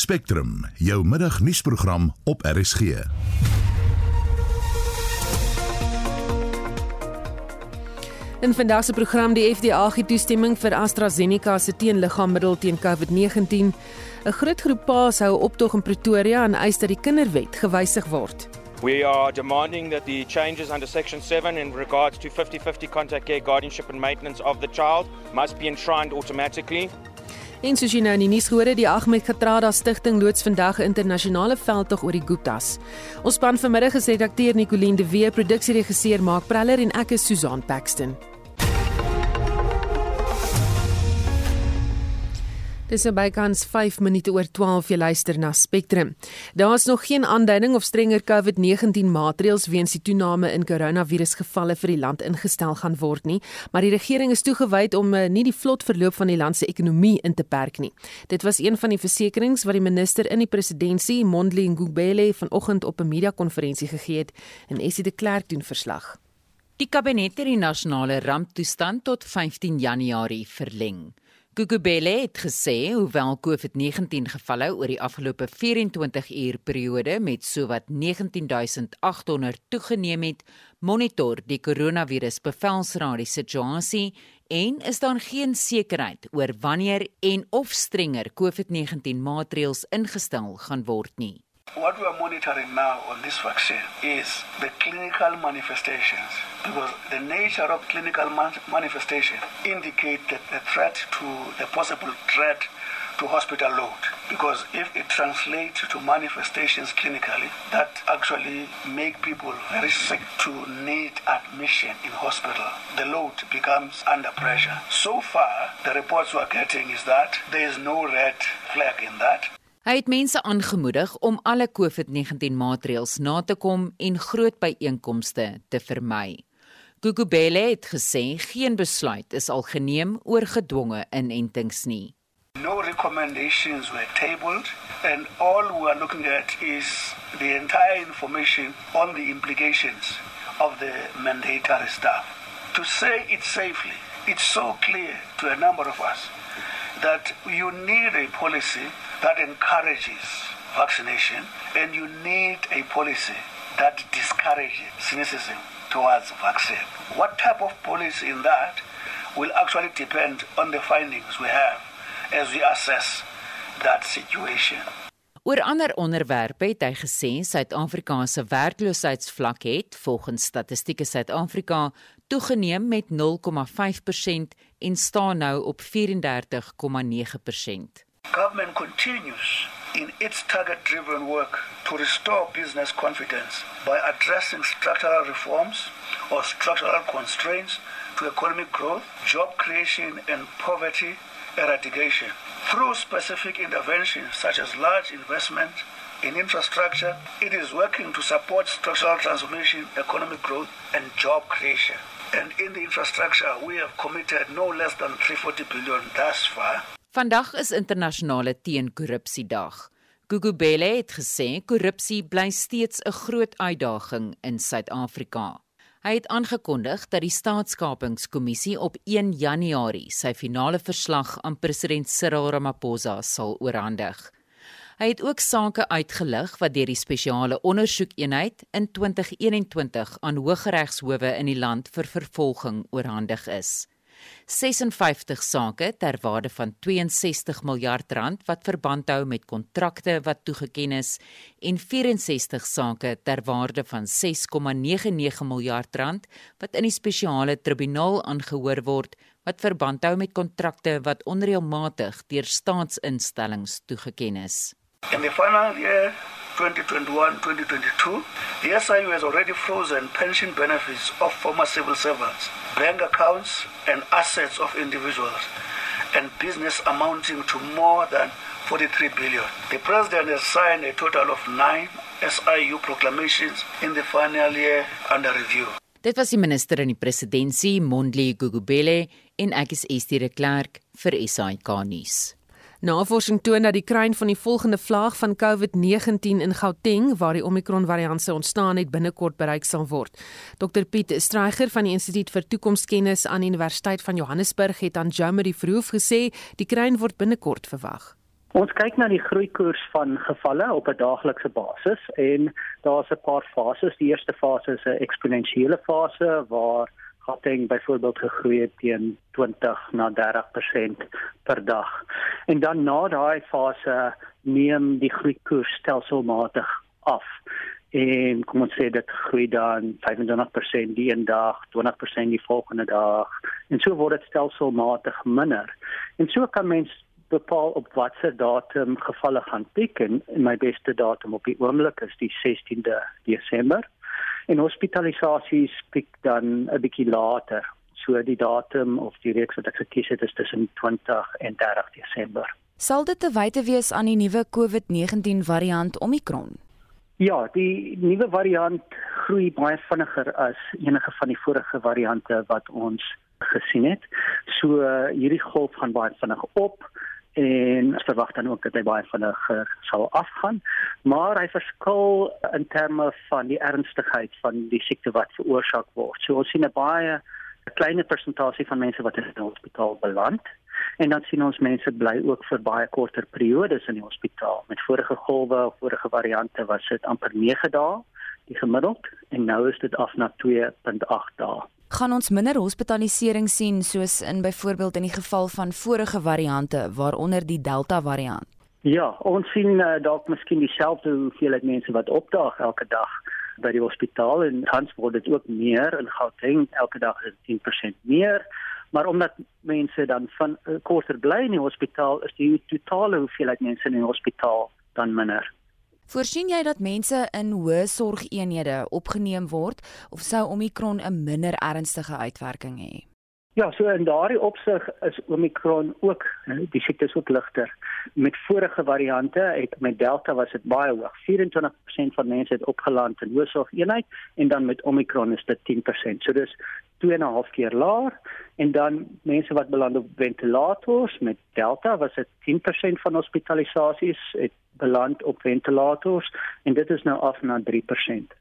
Spectrum, jou middagnuusprogram op RSG. In vandag se program die FDA gee toestemming vir AstraZeneca se teenliggaammiddel teen COVID-19. 'n Groot groep paas hou optog in Pretoria en eis dat die kinderwet gewysig word. We are demanding that the changes under Section 7 in regards to 50 50 contact care, guardianship, and maintenance of the child must be enshrined automatically. En soos jy nou in die nuus gehoor het, die Ahmed Katrada Stichting loods vandag 'n internasionale veldtog oor die Guptas. Ons span vanmiddag is redakteur Nicoline de Wee, produksieregisseur Mark Preller en ek is Susan Paxton. Dis nou bykans 5 minute oor 12 jy luister na Spectrum. Daar's nog geen aanduiding of strenger COVID-19 maatreëls weens die toename in koronavirusgevalle vir die land ingestel gaan word nie, maar die regering is toegewyd om eh, nie die vlot verloop van die land se ekonomie in te perk nie. Dit was een van die versekerings wat die minister in die presidentskap, Mondli Ngubele, vanoggend op 'n media-konferensie gegee het en Essie de Klerk doen verslag. Die kabinet het die nasionale ramptoestand tot 15 Januarie verleng. Gugubele het gesê hoewel COVID-19 gevalle oor die afgelope 24 uur periode met sowat 19800 toegeneem het, monitor die koronavirus bevelsraad die situasie en is daar geen sekerheid oor wanneer en of strenger COVID-19 maatreëls ingestel gaan word nie. What we are monitoring now on this vaccine is the clinical manifestations because the nature of clinical man- manifestation indicate that the threat to the possible threat to hospital load. Because if it translates to manifestations clinically that actually make people very sick to need admission in hospital. The load becomes under pressure. So far the reports we are getting is that there is no red flag in that Hy het mense aangemoedig om alle COVID-19 maatreëls na te kom en groot byeenkomste te vermy. Gugubele het gesê geen besluit is al geneem oor gedwonge inentings nie. No recommendations were tabled, and all we are looking at is the entire information on the implications of the mandatory stuff. To say it safely, it's so clear to a number of us that you need a policy that encourages vaccination, and you need a policy that discourages cynicism towards vaccine. What type of policy in that will actually depend on the findings we have as we assess that situation. Oor ander onderwerpe het hy gesê Suid-Afrika se werkloosheidsvlak het volgens Statistieke Suid-Afrika toegeneem met 0,5% en staan nou op 34,9%. Government continues in its target driven work to restore business confidence by addressing structural reforms or structural constraints to economic growth, job creation, and poverty eradication. Through specific interventions such as large investment in infrastructure, it is working to support structural transformation, economic growth, and job creation. And in the infrastructure, we have committed no less than 340 billion thus far. Vandag is internasionale teenkorrupsiedag. Gugubele het gesê korrupsie bly steeds 'n groot uitdaging in Suid-Afrika. Hy het aangekondig dat die staatskapingskommissie op 1 Januarie sy finale verslag aan president Cyril Ramaphosa sal oorhandig. Hy het ook sake uitgelig wat deur die spesiale ondersoekeenheid in 2021 aan hooggeregshowe in die land vir vervolging oorhandig is. 56 sake ter waarde van 62 miljard rand wat verband hou met kontrakte wat toegeken is en 64 sake ter waarde van 6,99 miljard rand wat in die spesiale tribunaal aangehoor word wat verband hou met kontrakte wat onreëlmatig deur staatsinstellings toegeken is. In the final year 2021-2022, the SIU has already frozen pension benefits of former civil servants, bank accounts and assets of individuals, and business amounting to more than 43 billion. The president has signed a total of nine SIU proclamations in the final year under review. Dit was die minister in die presidentskap, Mondli Gugubele, en ek is Estie de Klerk vir SAK nuus. Navorsing toon dat die kruin van die volgende vlaag van COVID-19 in Gauteng, waar die Omicron variant se ontstaan het, binnekort bereik sal word. Dr Piet Streicher van die Instituut vir Toekomskennis aan die Universiteit van Johannesburg het aan Jamie Verhoef gesê die kruin word binnekort verwag. Ons kyk na die groeikoers van gevalle op 'n daaglikse basis en daar's 'n paar fases. Die eerste fase is 'n eksponensiële fase waar Gauteng byvoorbeeld gegroei het teen 20 na 30% per dag. En dan na daai fase neem die groeikoers stelselmatig af. En kom ons sê dit groei dan 25% die een dag, 20% die volgende dag en so word dit stelselmatig minder. En so kan mens bepaal op watter datum gevalle gaan piek en my beste datum op die oomblik is die 16de Desember. En hospitalisasies piek dan 'n bietjie later. So die datum of die reeks wat ek gekies het is tussen 20 en 30 Desember. Sal dit te wyte wees aan die nuwe COVID-19 variant Omicron? Ja, die nuwe variant groei baie vinniger as enige van die vorige variante wat ons gesien het. So hierdie golf gaan baie vinnig op en ons verwag dan ook dat hy baie vinniger sal afgaan. Maar hy verskil in terme van die ernstigheid van die siekte wat veroorsaak word. So ons sien 'n baie 'n klein persentasie van mense wat in die hospitaal beland. En dan sien ons mense bly ook vir baie korter periodes in die hospitaal. Met vorige golwe of vorige variante was dit amper 9 dae die gemiddeld. En nou is dit af na 2.8 dae gaan ons minder hospitalisering sien soos in byvoorbeeld in die geval van vorige variante waaronder die Delta variant. Ja, ons sien uh, dalk miskien dieselfde hoeveelheid mense wat opdaag elke dag by die hospitaal en tans word dit ook meer in Gauteng elke dag is 10% meer. Maar omdat mense dan van uh, korter bly in die hospitaal is die totale hoeveelheid mense in die hospitaal dan minder. Voorsien jy dat mense in hoë sorgeenhede opgeneem word of sou Omicron 'n minder ernstige uitwerking hê? Ja, so in daardie opsig is Omicron ook die siekte is ook ligter. Met vorige variante het met Delta was dit baie hoog. 24% van mense het opgeland in hoë sorgeenheid en dan met Omicron is dit 10%. So dis 2.5 keer laer en dan mense wat beland op ventilators met Delta was dit 10% van hospitalisasies het beland op ventilators en dit is nou af na 3%.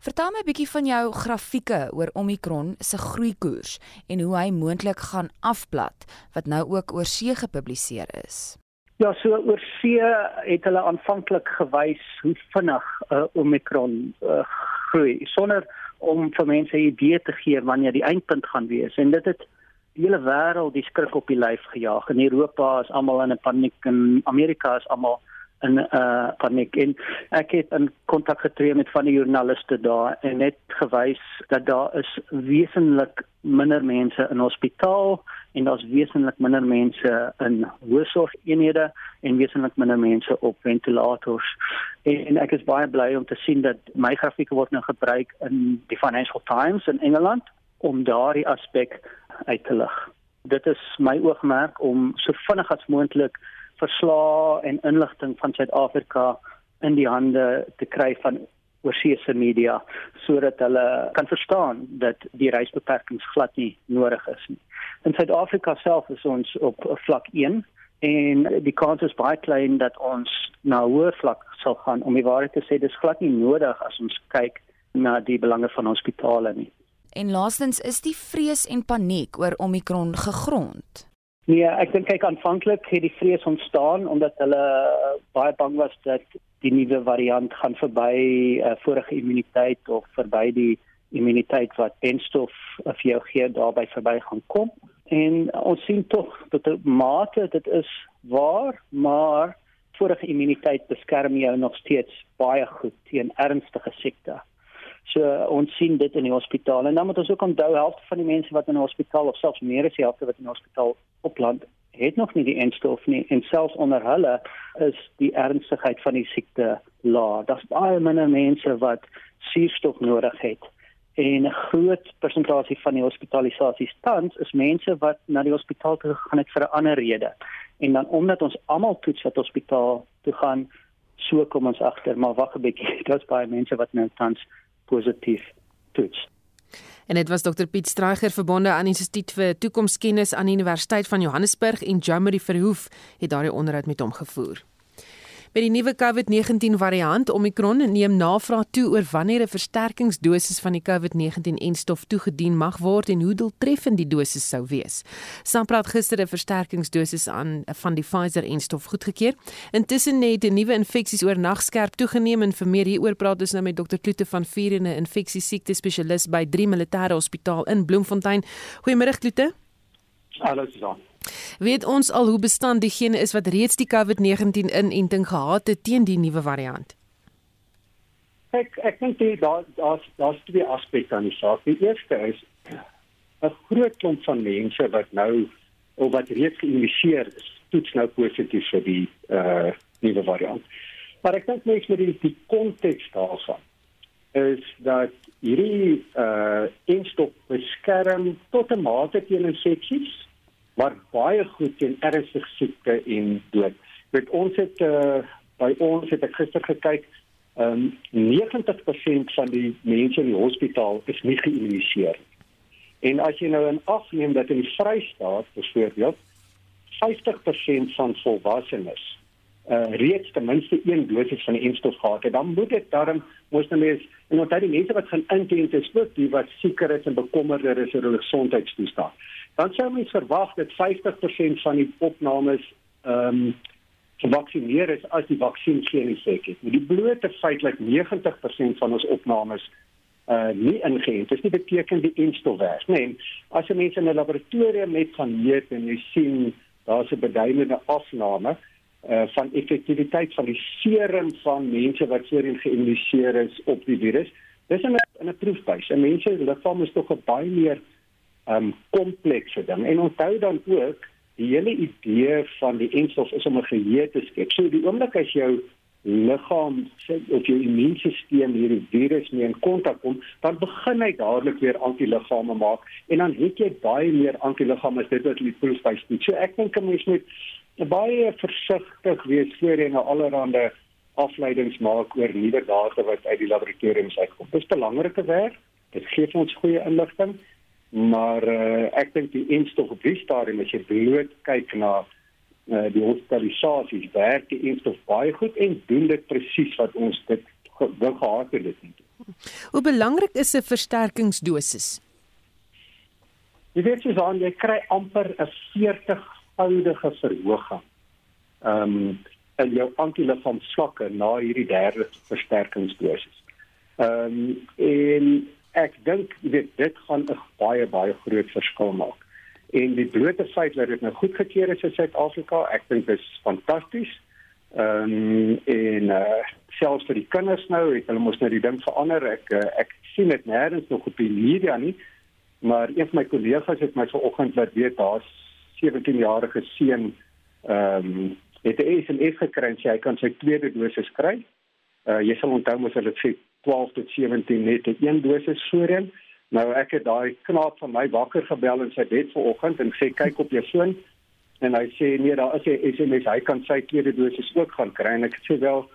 Vertel my 'n bietjie van jou grafieke oor Omicron se groeikoers en hoe hy moontlik gaan afplat wat nou ook oor see gepubliseer is. Ja, so oor see het hulle aanvanklik gewys hoe vinnig uh, Omicron uh, groei sonder om vir mense 'n idee te gee wanneer die eindpunt gaan wees en dit het die hele wêreld die skrik op die lyf gejaag. In Europa is almal in 'n paniek en Amerika is almal in 'n uh, paniek en ek het in kontak getree met van die joernaliste daar en net gewys dat daar is wesenlik minder mense in hospitaal en daar's wesenlik minder mense in hoësorgeenhede en wesenlik minder mense op ventilators en ek is baie bly om te sien dat my grafieke word nou gebruik in die Financial Times in Engeland om daardie aspek uit te lig. Dit is my oogmerk om so vinnig as moontlik verslae en inligting van Suid-Afrika in die hande te kry van oorseese media sodat hulle kan verstaan dat die reisbeperkings glad nie nodig is nie. In Suid-Afrika self is ons op vlak 1 en die kans is baie klein dat ons na hoër vlak sal gaan om die waarheid te sê dis glad nie nodig as ons kyk na die belange van hospitale nie. En laastens is die vrees en paniek oor Omicron gegrond. Nee, ek dink kyk aanvanklik het die vrees ontstaan omdat hulle baie bang was dat die nuwe variant gaan verby uh, vorige immuniteit of verby die immuniteit wat enstof of jou gee daarby verby gaan kom. En ons sien tog dat die mate dit is waar, maar vorige immuniteit beskerm jou nog steeds baie goed teen ernstige siektes. So ons sien dit in die hospitaal en dan moet ons ook onthou helfte van die mense wat in die hospitaal of selfs meer as die helfte wat in die hospitaal opland het nog nie die enstof nie en selfs onder hulle is die ernstigheid van die siekte laag. Daar's baie minder mense wat suurstof nodig het. En 'n groot persentasie van die hospitalisasies tans is mense wat na die hospitaal toe gegaan het vir 'n ander rede. En dan omdat ons almal toets wat hospitaal toe gaan, so kom ons agter, maar wag 'n bietjie, daar's baie mense wat nou tans positief toets. En dit was Dr Piet Streicher verbonde aan Instituut vir Toekomskennis aan die Universiteit van Johannesburg en Jamie Verhoef het daardie onderhoud met hom gevoer. By die nuwe COVID-19 variant Omicron neem navraag toe oor wanneer 'n versterkingsdosis van die COVID-19-enstof toegedien mag word en hoe doeltreffend die dosis sou wees. SAPRA het gister 'n versterkingsdosis aan van die Pfizer-enstof goedgekeur. Intussen het 'n nuwe infeksies oornag skerp toegeneem en vir meer hieroor praat ons nou met Dr. Kloete van Vuur en 'n infeksiesiekte spesialis by 3 Militêre Hospitaal in Bloemfontein. Goeiemôre Kloete. Hallo Susan. Weet ons al hoe bestand diegene is wat reeds die COVID-19 inenting gehad het teen die nuwe variant? Ek ek dink dit daar daar's daar's twee aspekte aan die saak. Die eerste is 'n groot klomp van mense wat nou of wat reeds geïnitieer is, toets nou positief vir die uh nuwe variant. Maar ek dink mens moet die, die konteks daarvan is dat hierdie uh instop beskerm tot 'n mate teen infeksies maar baie goed teen ernstige siekte en dood. Met ons het uh, by ons het ek gister gekyk, ehm um, 90% van die mense in die hospitaal is nie geïmmuniseer. En as jy nou in afneem dat in die Vrystaat byvoorbeeld 50% van volwassenes uh reeds ten minste een dosis van die enstof gehad het, dan moet dit daarom moes nou mens en onthou die mense wat gaan intent is ook die wat sieker is en bekommerder is oor hulle gesondheidstoestand dan sou mens verwag dat 50% van die opnames ehm um, gevaksinneer is as die vaksin geen effek het. Maar die blote feit dat 90% van ons opnames uh nie ingeënt is, nie beteken die enstof werk nie. En as jy mense in 'n laboratorium net gaan meet en jy sien daar's 'n beduidende afname uh van effektiwiteit van die serum van mense wat voorheen geïmmuniseer is op die virus, dis 'n 'n proefbuis. En mense se liggaam is tog baie meer um komplekse ding. En onthou dan ook die hele idee van die enstof is om 'n geheue te skep. So die oomblik as jou liggaam of jou immuunstelsel hierdie virus mee in kontak kom, dan begin hy dadelik weer antiliggame maak en dan het jy baie meer antiliggame as dit wat die proefwys doen. So ek dink 'n mens moet baie versigtig wees voor jy nou allerlei afleidings maak oor nuwe data wat uit die laboratoriums uitkom. Dis belangrike werk. Dit gee ons goeie inligting maar uh, ek dink die enstof op die stadium as jy bloot kyk na uh, die hospitalisasies werk die enstof baie goed en doen dit presies wat ons dit wil gehad het dit nie. Hoe belangrik is 'n versterkingsdosis? Jy weet jy dan jy kry amper 'n 40voudige verhoging. Ehm um, in jou antiliggaamsvlakke na hierdie derde versterkingsdosis. Ehm um, en ek dink dit dit gaan 'n baie baie groot verskil maak. En die blote feit dat dit nou goedgekeur is in Suid-Afrika, ek dink dit is fantasties. Ehm um, en uh, selfs vir die kinders nou, het hulle mos nou die ding verander. Ek uh, ek sien dit nêrens nog op die media nie. Maar een van my kollegas het my vanoggend laat weet daar's 17-jarige seun ehm um, het 'n SMS gekry en hy kan sy tweede dosis kry. Uh, jy sal onthou mos hulle sê 12 tot 17 net 'n een dosis voorheen. Nou ek het daai knaap van my wakker gebel in sy bed vanoggend en sê kyk op jou foon en hy sê nee daar is 'n SMS hy kan sy tweede dosis ook gaan kry en ek sê wel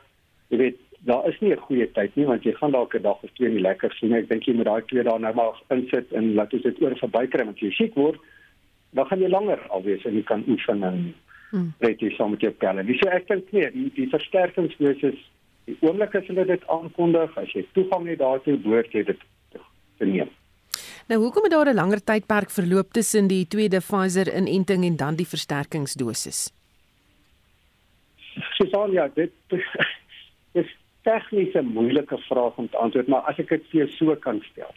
jy weet daar is nie 'n goeie tyd nie want jy gaan dalk 'n dag of twee nie lekker sien ek dink jy moet daai twee dae nou maar insit en laat dit oor verbykry want jy siek word dan gaan jy langer alwees en jy kan oefen en hmm. weet jy soms met jou pelle. Dis so ek dink nee die die versterkingsdosis Die oomblik as hulle dit aankondig, as jy toegang het daartoe, behoort jy dit te neem. Nou hoekom het daar 'n langer tydperk verloop tussen die tweede Pfizer inenting en dan die versterkingsdosis? Susan, ja, dit is tegnies 'n moeilike vraag om te antwoord, maar as ek dit vir jou so kan stel.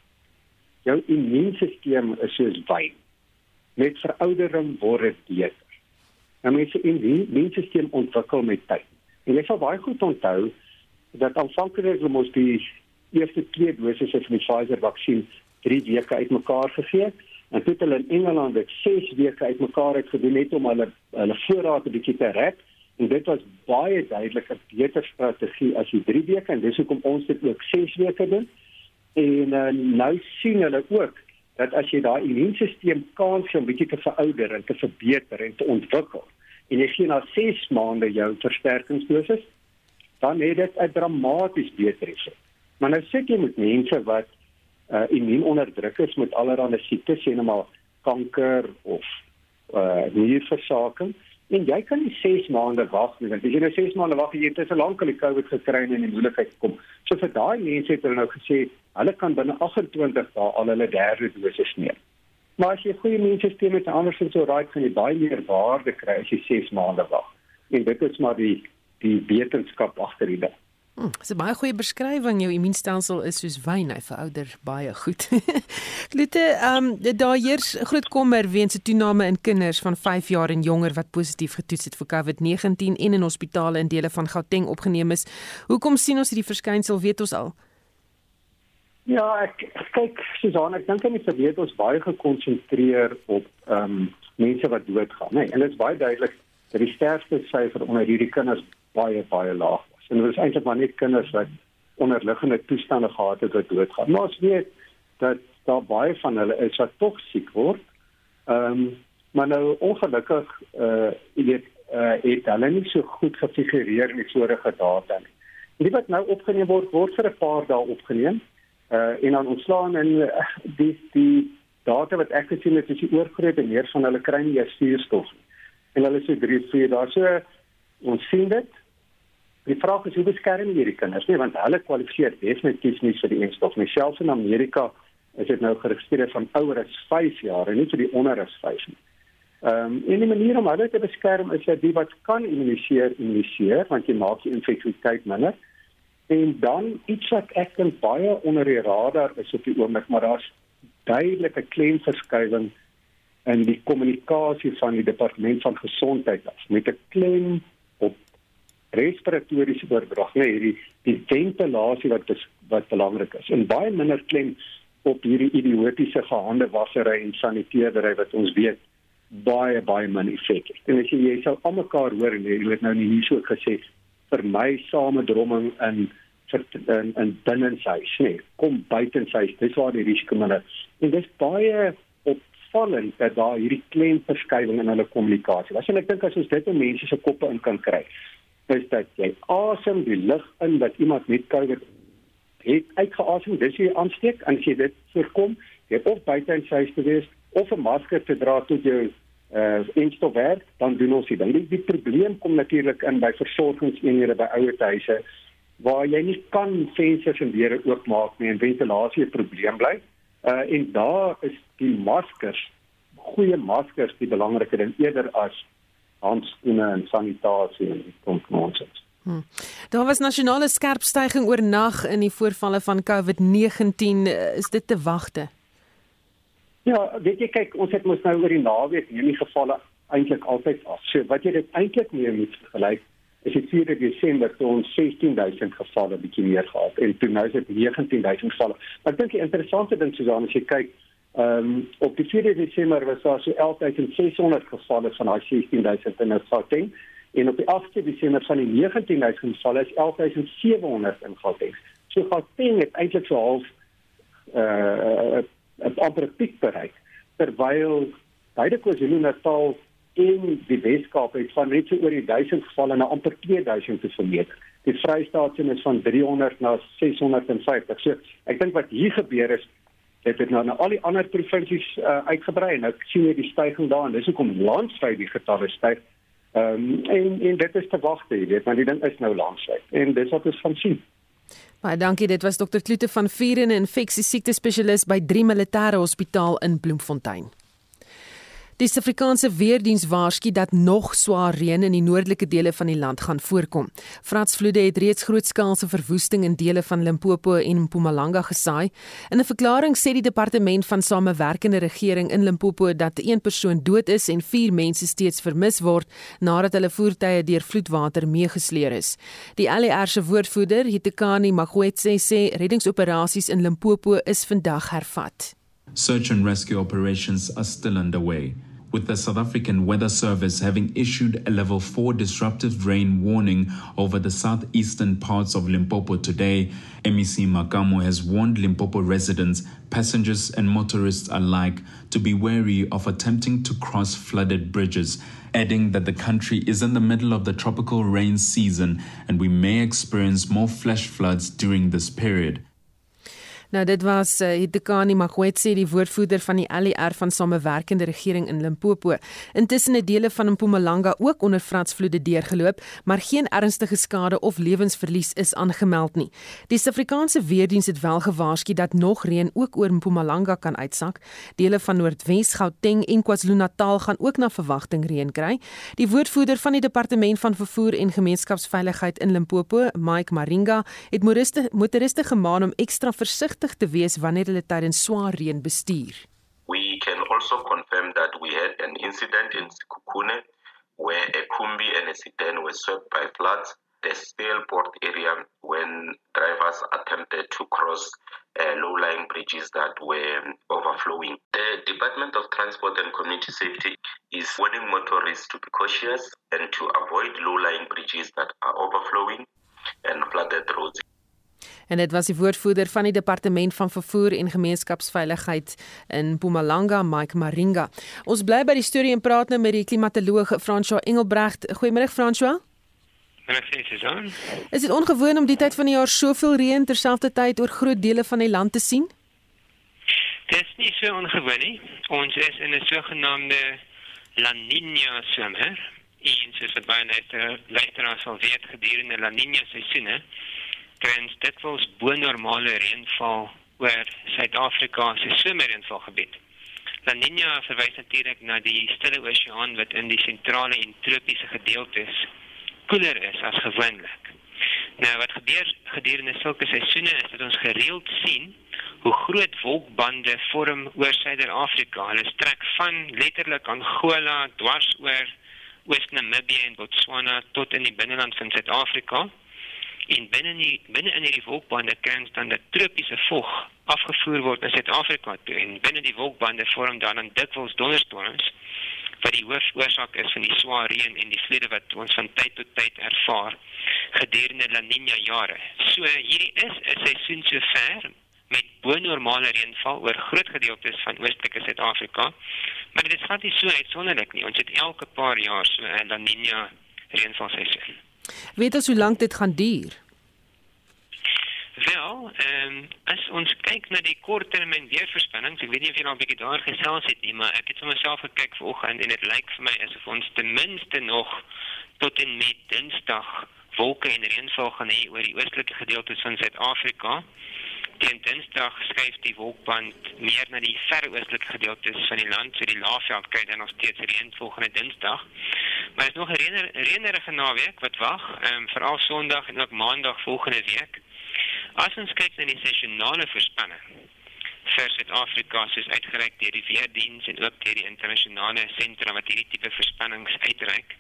Jou immuunstelsel is soos wyn. Met veroudering word dit beter. Nou mense immuunstelsel ontwikkel met tyd. En jy sal baie goed onthou dat aanvanklik het ons die eerste twee doses van die Pfizer vaksin 3 weke uitmekaar gegee en toe het hulle in Engeland dit 6 weke uitmekaar het gedoen net om hulle hulle voorraad 'n bietjie te rek. En dit was baie duidelik 'n beter strategie as die 3 weke en dis hoekom ons dit ook 6 weke doen. En uh, nou sien hulle ook dat as jy daai immuunstelsel kans om bietjie te verouder en te verbeter en te ontwikkel en jy gee na 6 maande jou versterkingsdosis dan het dit 'n dramaties beter effek. Maar nou sit jy met mense wat uh immuunonderdruk is met allerlei siektes, sien nou maar kanker of uh nierversaking En jy kan nie 6 maande wag nie, want as jy nou 6 maande wag, jy het te lank al die COVID gekry en in die moeilikheid kom. So vir daai mense het hulle nou gesê, hulle kan binne 28 dae al hulle derde dosis neem. Maar as jy goeie immuunstelsel het, andersins so raai kan jy baie meer waarde kry as jy 6 maande wag. En dit is maar die die wetenskap agter die ding. Hm, dis 'n baie goeie beskrywing. Jou immuunstelsel is soos wyn, hy verouder baie goed. Lute, ehm um, daar heers groot kommer weens 'n toename in kinders van 5 jaar en jonger wat positief getoets het vir COVID-19 en in hospitale in dele van Gauteng opgeneem is. Hoekom sien ons hierdie verskynsel, weet ons al? Ja, ek kyk Susan, ek dink net vir weet ons baie gekonsentreer op ehm um, mense wat doodgaan, nê. Nee, en dit is baie duidelik dat die sterfte syfer onder hierdie kinders baie baie laag is en dit is eintlik maar net kinders wat onderliggende toestande gehad het wat doodgaan. Maar ons weet dat daar baie van hulle is wat tog siek word. Ehm um, maar nou ongelukkig eh uh, weet eh uh, het hulle nie so goed gefigureer in vorige data nie. Die wat nou opgeneem word word vir 'n paar dae opgeneem. Eh uh, en dan ontslaan en uh, die die data wat ek gesien het is die oorgrootste meer van hulle kry nie eers suurstof nie. En hulle sê 3 4 dae so ons sien dit Die vraag is hoe beskerm hierdie kinders? Nee, want hulle kwalifiseer definitief nie vir die enstof nie. Selfs in Amerika is dit nou geregistreer van ouer as 5 jaar en nie vir die onder as 5 nie. Ehm um, en die manier om hulle te beskerm is dat die wat kan immuniseer, immuniseer want jy maak die infeksieteit minder. En dan iets wat ek dink baie onder die radar is op die oomblik, maar daar's duidelike klemverskywing in die kommunikasie van die departement van gesondheid af met 'n klem respiratoriese oordrag, nee, hierdie die ventilasie wat is, wat belangrik is. En baie minder klem op hierdie idiotiese gehande wassery en saniteerdery wat ons weet baie baie min effek het. En as jy jy sal almekaar hoor en jy het nou nie hier so gesê vir my samedromming in in in binnenshuis, nee, kom buitenshuis, dis waar die risiko minder. En dis baie opvallend dat daar hierdie klemverskywing in hulle kommunikasie. As jy net dink as ons dit in mense se koppe in kan kry, is dat jy asem die lug in wat iemand met COVID het uitgeasem, dis jy aansteek en as jy dit voorkom, jy of buite in huis te wees of 'n masker te dra tot jou uh instof werk, dan doen ons dit. Die, die probleem kom natuurlik in by versorgingseenhede by ouerhuise waar jy nie kan vensters en deure oopmaak nie en ventilasie 'n probleem bly. Uh en daar is die maskers, goeie maskers die belangrike ding eerder as handskoene en sanitasie en kom nonsens. Hmm. Daar was nasionale skerp stygings oornag in die voorvalle van COVID-19. Is dit te wagte? Ja, weet jy kyk, ons het mos nou oor die naweek hierdie gevalle eintlik altyd af. So wat jy dit eintlik mee moet vergelyk is die 4de Desember toe ons 16000 gevalle bietjie meer gehad en toe nou is dit 19000 gevalle. Maar ek dink die interessante ding dan as jy kyk Ehm um, op die 4 Desember was daar so 11600 gevalle van daai 16000 in Gauteng en op die 8 Desember van die 19000 gevalle is 11700 in Gauteng. So Gauteng het eintlik so half uh 'n amper piek bereik terwyl beide KwaZulu-Natal en die Weskaap het van net so oor die 1000 gevalle na amper 2000 te vermeet. Die Vrystaat is van 300 na 650. So ek dink wat hier gebeur is het dit nou na al die ander provinsies uh, uitgebrei en nou sien jy die stygings daar en dis hoekom landwyd die getalle styg. Ehm um, en en dit is te wagte, jy weet, maar die ding is nou landwyd en dis wat ons gaan sien. Baie dankie, dit was dokter Klute van Vieren, 'n infeksie siekte spesialis by 3 Militêre Hospitaal in Bloemfontein. Die Suid-Afrikaanse weerdiens waarsku dat nog swaar reën in die noordelike dele van die land gaan voorkom. Fransvloede het reeds grootskaalse verwoesting in dele van Limpopo en Mpumalanga gesaai. In 'n verklaring sê die departement van samewerkende regering in Limpopo dat een persoon dood is en vier mense steeds vermis word nadat hulle voertuie deur vloedwater meegesleer is. Die ALR se woordvoerder, Hitekani Magwetse, sê reddingsoperasies in Limpopo is vandag hervat. Search and rescue operations are still underway. With the South African Weather Service having issued a level 4 disruptive rain warning over the southeastern parts of Limpopo today. MEC Makamo has warned Limpopo residents, passengers, and motorists alike to be wary of attempting to cross flooded bridges, adding that the country is in the middle of the tropical rain season and we may experience more flash floods during this period. Nou dit was uh, Hitekani Magwetse die woordvoerder van die LER van Samewerkende Regering in Limpopo. Intussen het dele van Mpumalanga ook onder vratsvloede deurgeloop, maar geen ernstige skade of lewensverlies is aangemeld nie. Die Suid-Afrikaanse weerdiens het wel gewaarsku dat nog reën ook oor Mpumalanga kan uitsak. Dele van Noordwes, Gauteng en KwaZulu-Natal gaan ook na verwagting reën kry. Die woordvoerder van die Departement van Vervoer en Gemeenskapsveiligheid in Limpopo, Mike Maringa, het motoriste motoriste gemaan om ekstra versigtig te wees wanneer hulle tydens swaar reën bestuur. We can also confirm that we had an incident in Sekhukhune where a Kumbi and a sedan were swept by floods. The Speelport area when drivers attempted to cross uh, low-lying bridges that were overflowing. The Department of Transport and Community Safety is warning motorists to be cautious and to avoid low-lying bridges that are overflowing and flooded roads. En dit was die woordvoerder van die Departement van Vervoer en Gemeenskapsveiligheid in Mpumalanga, Mike Maringa. Ons bly by die storie en praat nou met die klimatoloog François Engelbrecht. Goeiemôre François. Is dit ongewoon om die tyd van die jaar soveel reën terselfdertyd oor groot dele van die land te sien? Dit is nie so ongewoon nie. Ons is in 'n sogenaamde La Niña somer. En soos wat baie luisteraars sal weet, gedurende La Niña seisoene trends dikwels bo normale reënval oor Suid-Afrika se somerreënvalgebied. La Niña verwys natuurlik na die Stille Oseaan wat in die sentrale en tropiese gedeeltes koeler is as gewoonlik. Nou wat gebeur gedurende sulke seisoene is dat ons gereeld sien hoe groot wolkbande vorm oor Suider-Afrika. Hulle strek van letterlik Angola dwars oor Oos-Namibië en Botswana tot in die binneland van Suid-Afrika. En binne die binne in hierdie wolkbande kan dan die tropiese vog afgevoer word na Suid-Afrika toe en binne die wolkbande vorm dan dan dikwels donderstorms wat die hoofoorsaak is van die swaar reën en die vloede wat ons van tyd tot tyd ervaar gedurende La Niña jare. So hierdie is 'n seisoen so ver met bo-normale reënval oor groot gedeeltes van oostelike Suid-Afrika. Maar dit is glad nie so uitsonderlik nie. Ons het elke paar jaar so 'n La Niña reënvalseisoen. Weet ons hoe lank dit gaan duur? Wel, ehm um, as ons kyk na die korttermyn weervoorspellings, ek weet nie of jy nou 'n bietjie daar gesels het nie, maar ek het vir myself gekyk vanoggend en dit lyk vir my asof ons ten minste nog tot en met Dinsdag wolke en reënval gaan hê oor die oostelike gedeeltes van Suid-Afrika. Teen Dinsdag skuif die wolkband meer na die ver oostelike gedeeltes van die land, so die laafveld kry dan nog steeds reën volgende Dinsdag. Maar is nog 'n reëner, reënerige naweek wat wag, ehm um, veral Sondag en ook Maandag volgende week. As ons kyk na die seisonale voorspelling vir Suid-Afrika soos uitgereik deur die weerdiens en ook deur die internasionale sentra wat hierdie tipe voorspellings uitreik,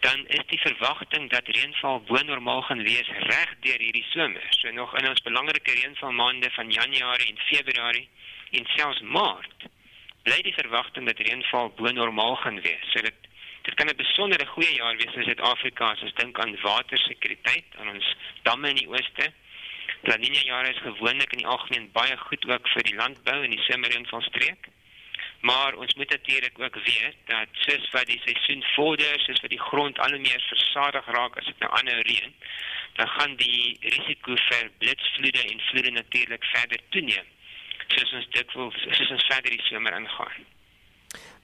dan is die verwagting dat reënval bo normaal gaan wees reg deur hierdie somer. So nog in ons belangrike reënvalmaande van Januarie en Februarie en selfs Maart bly die verwagting dat reënval bo normaal gaan wees. So dit dit kan 'n besondere goeie jaar wees in Suid-Afrika as ons dink aan watersekuriteit aan ons damme in die ooste La Niña jare is gewoonlik in die algemeen baie goed ook vir die landbou en die somerreënvalstreek. Maar ons moet natuurlik ook weet dat soos wat die seisoen vorder, soos wat die grond al hoe meer versadig raak as dit nou aanhou reën, dan gaan die risiko vir blitsvloede en vloede natuurlik verder toeneem. Soos ons dikwels soos ons verder die somer ingaan.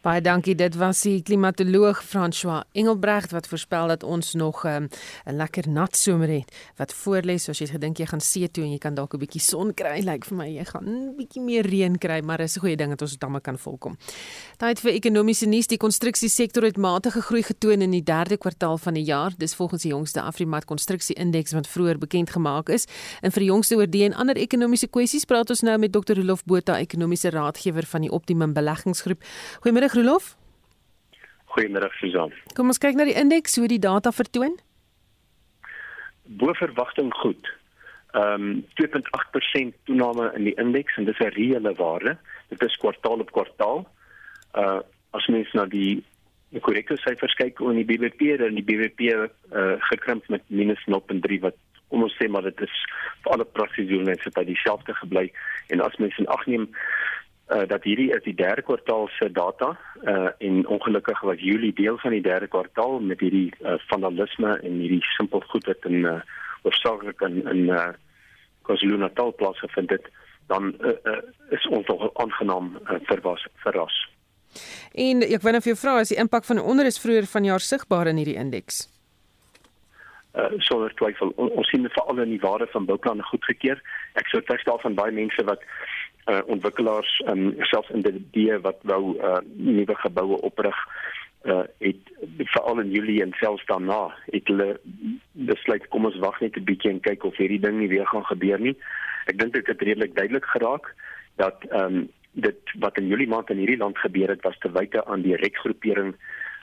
Baie dankie. Dit was die klimatoloog François Engelbrecht wat voorspel dat ons nog ehm, 'n um, lekker nat somer het wat voorlê. Soos jy gedink jy gaan see toe en jy kan dalk 'n bietjie son kry. Lyk like vir my jy gaan 'n bietjie meer reën kry, maar dis 'n goeie ding dat ons damme kan volkom. Tyd vir ekonomiese nuus. Die konstruksiesektor het matige groei getoon in die derde kwartaal van die jaar. Dis volgens die jongste Afrimat konstruksieindeks wat vroeër bekend gemaak is. En vir die jongste oor die en ander ekonomiese kwessies praat ons nou met Dr. Rolof Botha, ekonomiese raadgewer van die Optimum Beleggingsgroep. Goeiemôre Rolof. Goeiemôre Susan. Kom ons kyk na die indeks, hoe die data vertoon. Bo verwagting goed. Ehm um, 2.8% toename in die indeks en dis 'n reële waarde. Dit is kwartaal op kwartaal. Uh as mens na die die korrekte syfers kyk oor die BBP en die BBP uh gekrimp met -0.3 wat kom ons sê maar dit is vir alle presisie net by dieselfde gebly en as mens in ag neem uh, dat hierdie is die derde kwartaal se data uh, en ongelukkig was Julie deel van die derde kwartaal met hierdie uh, vandalisme en hierdie simpel goed wat in uh, oorsaaklik in in uh, KwaZulu-Natal plaasgevind het dan uh, uh, is ons nog aangenaam uh, verwas verras. En ek wou net vir jou vra as die impak van onder is vroeër vanjaar sigbaar in hierdie indeks. Uh, sonder twyfel on, ons sien veral in die waarde van bouplanne goedgekeur. Ek sou verstaan van baie mense wat uh, ontwikkelaars um, selfs in die idee wat wou uh, nuwe geboue oprig uh, het veral in Julie en selfs daarna het hulle besluit kom ons wag net 'n bietjie en kyk of hierdie ding nie weer gaan gebeur nie. Ek dink dit het redelik duidelik geraak dat um, dit wat in Julie maand in hierdie land gebeur het was te wyte aan die rekgroepering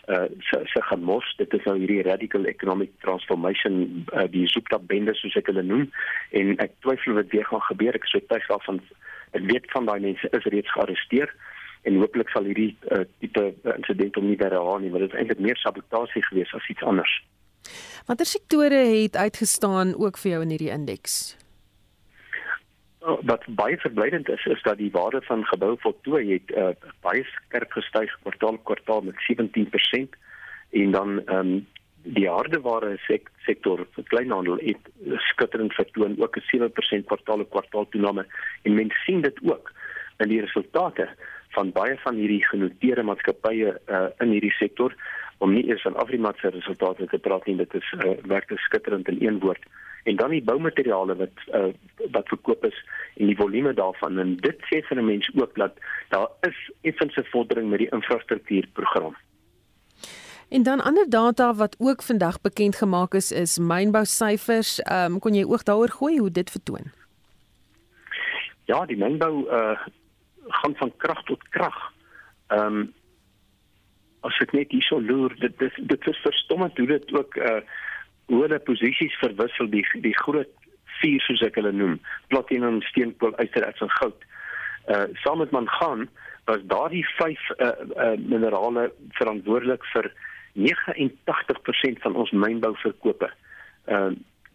uh se se gemors. Dit is nou hierdie radical economic transformation uh, die soeptap bende soos ek hulle noem. En ek twyfel wat weer gaan gebeur. Ek sê tyds af van ek weet van daai mense is reeds gearresteer en hopelik sal hierdie uh, tipe uh, insident om nie weer herhaal nie want dit is eintlik meer sabotasie geweest as iets anders. Watter sektore het uitgestaan ook vir jou in hierdie indeks? Oh, wat baie verblydend is is dat die waarde van gebou voltooi het uh, baie skerp gestyg kwartaal kwartaal met 17% en dan ehm um, die hardeware sek sektor vir kleinhandel het skitterend vertoon ook 'n 7% kwartaal kwartaal toename. En mense sien dit ook in die resultate van baie van hierdie genoteerde maatskappye uh, in hierdie sektor om nie eers van Afrimat se resultate te praat nie. Dit is uh, werklik skitterend in een woord. En dan die boumateriale wat uh, wat verkoop is en die volume daarvan. En dit sê vir 'n mens ook dat daar is effense vordering met die infrastruktuurprogram. En dan ander data wat ook vandag bekend gemaak is is mynbou syfers. Ehm um, kon jy ook daaroor gooi hoe dit vertoon? Ja, die mynbou uh gaan van krag tot krag. Ehm um, as ek net hierso loer, dit dit dit is verstommend hoe dit ook uh hoe hulle posisies verwissel die die groot vier soos ek hulle noem platinum steenkool ystererts en goud. Uh saam met mangaan was daardie vyf uh, uh minerale verantwoordelik vir 89% van ons mynbouverkope. Uh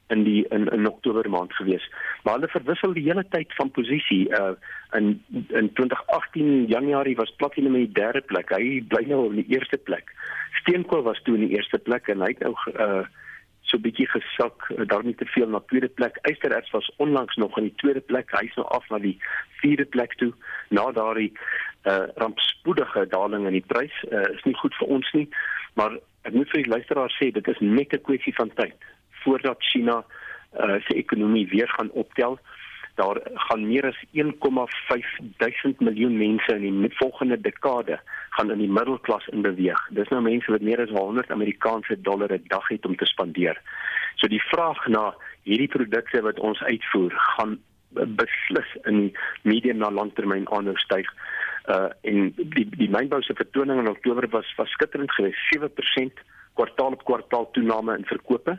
in die in in Oktober maand gewees. Maar hulle verwissel die hele tyd van posisie. Uh in in 2018 Januarie was platinum in die derde plek. Hy bly nou op die eerste plek. Steenkool was toe in die eerste plek en hy het nou uh so bietjie gesak, eh, daar nie te veel na tweede plek. Eystererts was onlangs nog in die tweede plek, hy's nou af na die vierde plek toe na daardie uh rampspoedige daling in die prys. Uh is nie goed vir ons nie, maar ek moet vir die luisteraars sê dit is net 'n kwessie van tyd voordat China uh se ekonomie weer gaan optel daar gaan meer as 1,5 duisend miljoen mense in die volgende dekade gaan in die middelklas in beweeg. Dis nou mense wat meer as 100 Amerikaanse dollar 'n dag het om te spandeer. So die vraag na hierdie produkte wat ons uitvoer gaan beslis in die medium na langtermyn aanhou styg. Uh en die die mynbou se vertoning in Oktober was was skitterend geweest. 7% kwartaal op kwartaal toename in verkope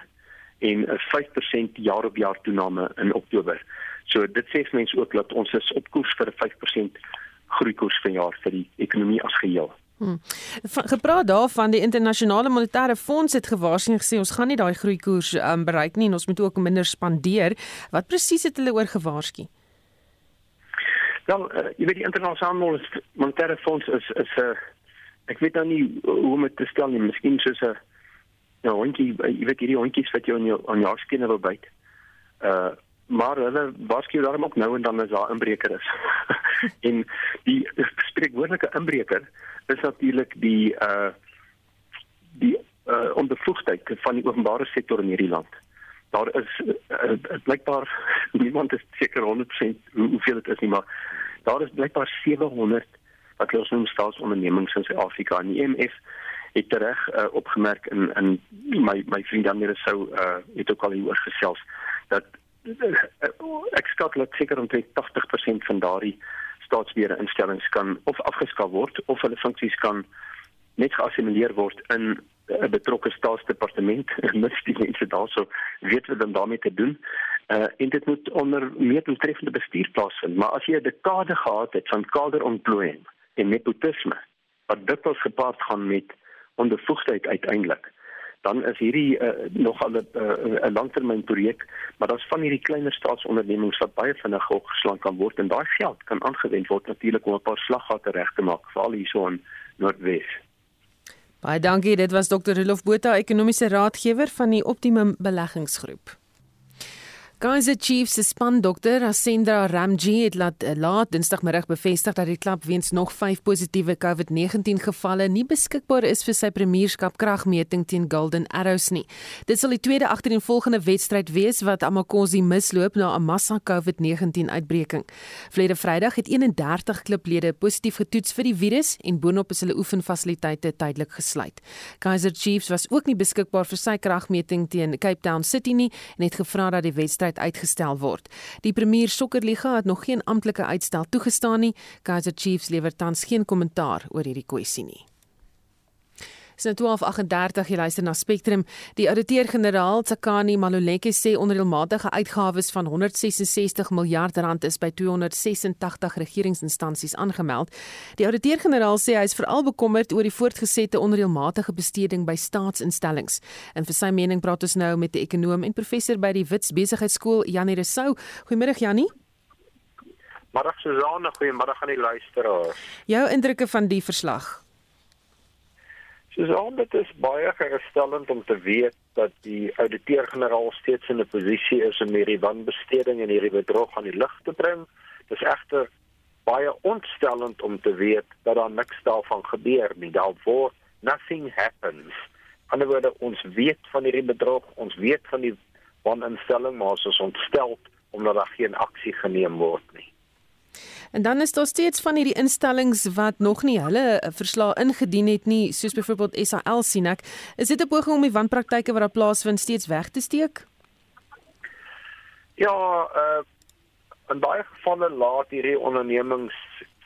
en 'n 5% jaar op jaar toename in Oktober. So dit sê mense ook dat ons is op koers vir 'n 5% groeikoers vanjaar vir die ekonomie as geheel. Hmm. Gepraat daarvan die internasionale monetaire fonds het gewaarsku gesê ons gaan nie daai groeikoers um, bereik nie en ons moet ook minder spandeer. Wat presies het hulle oor gewaarsku? Wel, uh, jy weet die internasionale monetaire fonds is is 'n uh, ek weet nou nie hoe om dit te stel nie, miskien soos 'n nou hondjie, jy weet hierdie hondjies wat jy aan jou aan jou skene wil byt. Uh maar hulle waarsku daarom ook nou en dan as daar 'n inbreker is. en die spreekwoordelike inbreker is natuurlik die uh die uh onbevoegdheid van die openbare sektor in hierdie land. Daar is uh, blykbaar niemand is seker 100% hoe, hoeveel dit is nie, maar daar is blykbaar 700 wat ons noem staatsondernemings in Suid-Afrika. En die IMF het reg uh, opgemerk in in my my vriend weer sou uh het ook al hieroor gesels dat ek skat dat seker omtrent 80% van daardie staatsbeheerde instellings kan of afgeskaf word of hulle funksies kan net geassimileer word in 'n betrokke staatsdepartement en mits die mense daarso weet wat dan daarmee te doen. Uh en dit moet onder meer doeltreffende bestuur plaasvind, maar as jy 'n dekade gehad het van kaderontplooiing en nepotisme wat dit was gepaard gaan met onbevoegdheid uiteindelik dan is hierdie uh, nog al 'n uh, langtermynprojek, maar daar's van hierdie kleiner staatsondernemings wat baie vinnig opgeslaan kan word en daai geld kan aangewend word natuurlik om 'n paar slaggate reg te maak, veral hierso in Noordwes. Baie dankie, dit was Dr. Rolf Botha, ekonomiese raadgewer van die Optimum Beleggingsgroep. Kaizer Chiefs se spandokter Asendra Ramji het laat eh, laat Dinsdagmiddag bevestig dat die klub weens nog 5 positiewe COVID-19 gevalle nie beskikbaar is vir sy premierskap kragmeting teen Golden Arrows nie. Dit sal die tweede agtereenvolgende wedstryd wees wat Amakosi misloop na 'n massa COVID-19 uitbreking. Vlede Vrydag het 31 klublede positief getoets vir die virus en boonop is hulle oefenfasiliteite tydelik gesluit. Kaizer Chiefs was ook nie beskikbaar vir sy kragmeting teen Cape Town City nie en het gevra dat die wedstryd wedstryd uitgestel word. Die Premier Sokkerliga het nog geen amptelike uitstel toegestaan nie. Kaizer Chiefs lewer tans geen kommentaar oor hierdie kwessie nie. Dis nou 12:38 jy luister na Spectrum. Die ouditeur-generaal Tsakani Maluleke sê onreëlmatige uitgawes van 166 miljard rand is by 286 regeringsinstansies aangemeld. Die ouditeur-generaal sê hy is veral bekommerd oor die voortgesette onreëlmatige besteding by staatsinstellings. En vir sy mening praat ons nou met die ekonom en professor by die Wits Besigheidsskool, Janie Resou. Goeiemôre Janie. Middag Suzanne, goeiemôre aan die luisteraars. Jou indrukke van die verslag? Soos al dit is baie gerusstellend om te weet dat die ouditeur-generaal steeds in 'n posisie is om hierdie wanbesteding en hierdie bedrog aan die lig te bring. Dis egter baie ontstellend om te weet dat daar niks daarvan gebeur nie. Daar word nothing happens. Anderswoorde ons weet van hierdie bedrog, ons weet van die waninstelling, maar ons is ontstel omdat daar geen aksie geneem word nie. En dan is daar steeds van hierdie instellings wat nog nie hulle eh, verslae ingedien het nie, soos byvoorbeeld SAL sien ek. Is dit 'n poging om die wanpraktyke wat daar plaasvind steeds weg te steek? Ja, uh in baie gevalle laat hierdie ondernemings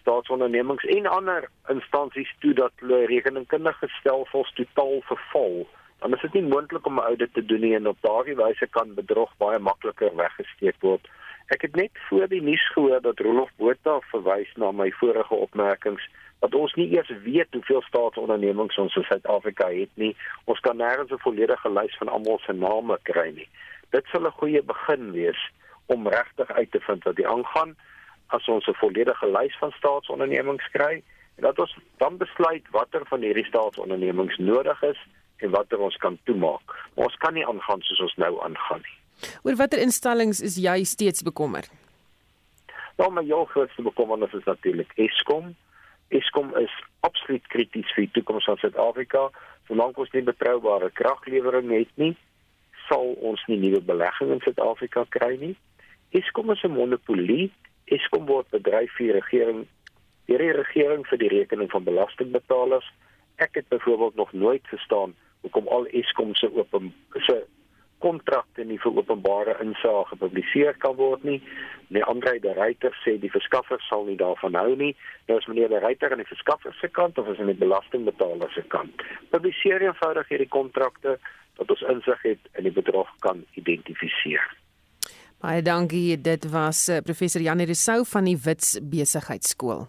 staatsondernemings en ander instansies toe dat hulle rekeningkundige stelsels totaal verval. Dan is dit nie moontlik om 'n audit te doen nie en op daardie wyse kan bedrog baie makliker weggesteek word. Ek het net voor die nuus gehoor dat Rolof Botha verwys na my vorige opmerkings dat ons nie eers weet hoeveel staatsondernemings ons in Suid-Afrika het nie. Ons kan nêrens 'n volledige lys van almal se name kry nie. Dit sal 'n goeie begin wees om regtig uit te vind wat die aangaan as ons 'n volledige lys van staatsondernemings kry en dat ons dan besluit watter van hierdie staatsondernemings nodig is en watter ons kan toemaak. Maar ons kan nie aangaan soos ons nou aangaan nie. Oor watter instellings is jy steeds bekommerd? Nou, my jou grootste bekommernis is natuurlik Eskom. Eskom is absoluut krities vir die toekoms van Suid-Afrika. Solank ons nie betroubare kraglewering het nie, sal ons nie nuwe beleggings in Suid-Afrika kry nie. Eskom is 'n monopolie. Eskom word bedryf vir die regering, die regering vir die rekening van belastingbetalers. Ek het byvoorbeeld nog nooit verstaan hoekom al Eskom se open se kontrakte nie vir openbare insake gepubliseer kan word nie. Nee, Andre de Ruyter sê die verskaffer sal nie daarvan hou nie. Nou is meneer de Ruyter aan die verskaffer se kant of is aan die belastingbetaler se kant? Publiseer eenvoudig hierdie kontrakte dat ons insig het en die bedrag kan identifiseer. Baie dankie. Dit was eh, professor Janie Rousseau van die Wits Besigheidsskool.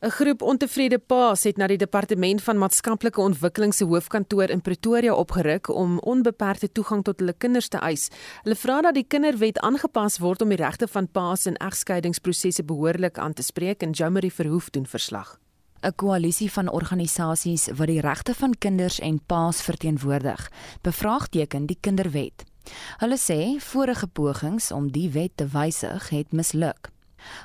'n Groep ontevrede paas het na die Departement van Maatskaplike Ontwikkeling se hoofkantoor in Pretoria opgeruk om onbeperkte toegang tot hulle kinders te eis. Hulle vra dat die kinderwet aangepas word om die regte van paas in egskeidingsprosesse behoorlik aan te spreek en Jomery Verhoef doen verslag. 'n Koalisie van organisasies wat die regte van kinders en paas verteenwoordig, bevraagteken die kinderwet. Hulle sê vorige pogings om die wet te wysig het misluk.